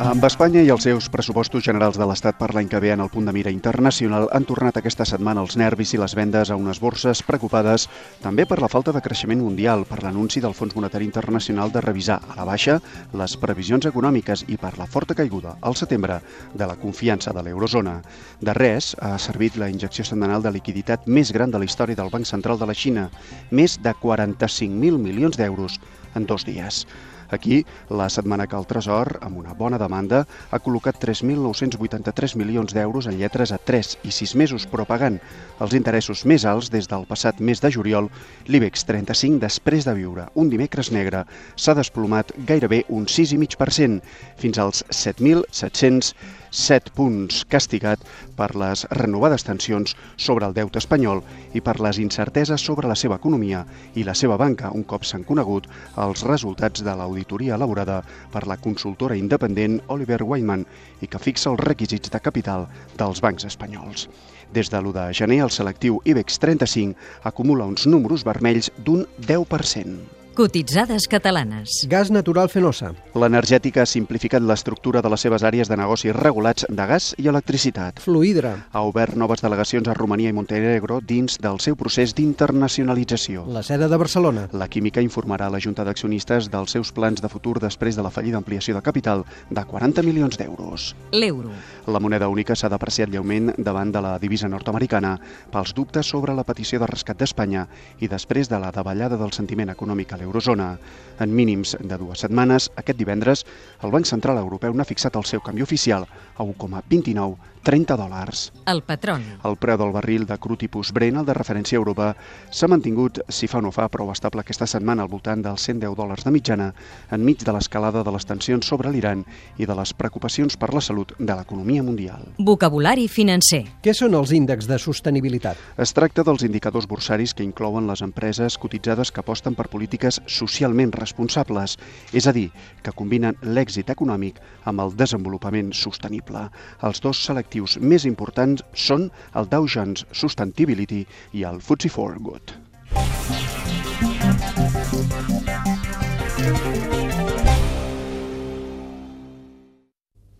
Amb Espanya i els seus pressupostos generals de l'Estat per l'any que ve en el punt de mira internacional han tornat aquesta setmana els nervis i les vendes a unes borses preocupades també per la falta de creixement mundial, per l'anunci del Fons Monetari Internacional de revisar a la baixa les previsions econòmiques i per la forta caiguda al setembre de la confiança de l'eurozona. De res ha servit la injecció setmanal de liquiditat més gran de la història del Banc Central de la Xina, més de 45.000 milions d'euros en dos dies. Aquí, la setmana que el Tresor, amb una bona demanda, ha col·locat 3.983 milions d'euros en lletres a 3 i 6 mesos, però pagant els interessos més alts des del passat mes de juliol, l'IBEX 35, després de viure un dimecres negre, s'ha desplomat gairebé un 6,5%, fins als 7.700 7 punts, castigat per les renovades tensions sobre el deute espanyol i per les incerteses sobre la seva economia i la seva banca, un cop s'han conegut els resultats de l'auditoria elaborada per la consultora independent Oliver Wyman i que fixa els requisits de capital dels bancs espanyols. Des de l'1 de gener, el selectiu IBEX 35 acumula uns números vermells d'un 10%. Cotitzades catalanes. Gas natural fenosa. L'energètica ha simplificat l'estructura de les seves àrees de negoci regulats de gas i electricitat. Fluidra. Ha obert noves delegacions a Romania i Montenegro dins del seu procés d'internacionalització. La seda de Barcelona. La química informarà a la Junta d'Accionistes dels seus plans de futur després de la fallida ampliació de capital de 40 milions d'euros. L'euro. La moneda única s'ha depreciat lleument davant de la divisa nord-americana pels dubtes sobre la petició de rescat d'Espanya i després de la davallada del sentiment econòmic a l'eurozona. En mínims de dues setmanes, aquest divendres, el Banc Central Europeu n'ha fixat el seu canvi oficial a 1,29 30 dòlars. El patron. El preu del barril de cru tipus Brent, el de referència a Europa, s'ha mantingut, si fa o no fa, prou estable aquesta setmana al voltant dels 110 dòlars de mitjana, enmig de l'escalada de les tensions sobre l'Iran i de les preocupacions per la salut de l'economia mundial. Vocabulari financer. Què són els índexs de sostenibilitat? Es tracta dels indicadors bursaris que inclouen les empreses cotitzades que aposten per polítiques polítiques socialment responsables, és a dir, que combinen l'èxit econòmic amb el desenvolupament sostenible. Els dos selectius més importants són el Dow Jones Sustainability i el FTSE4Good. Thank you.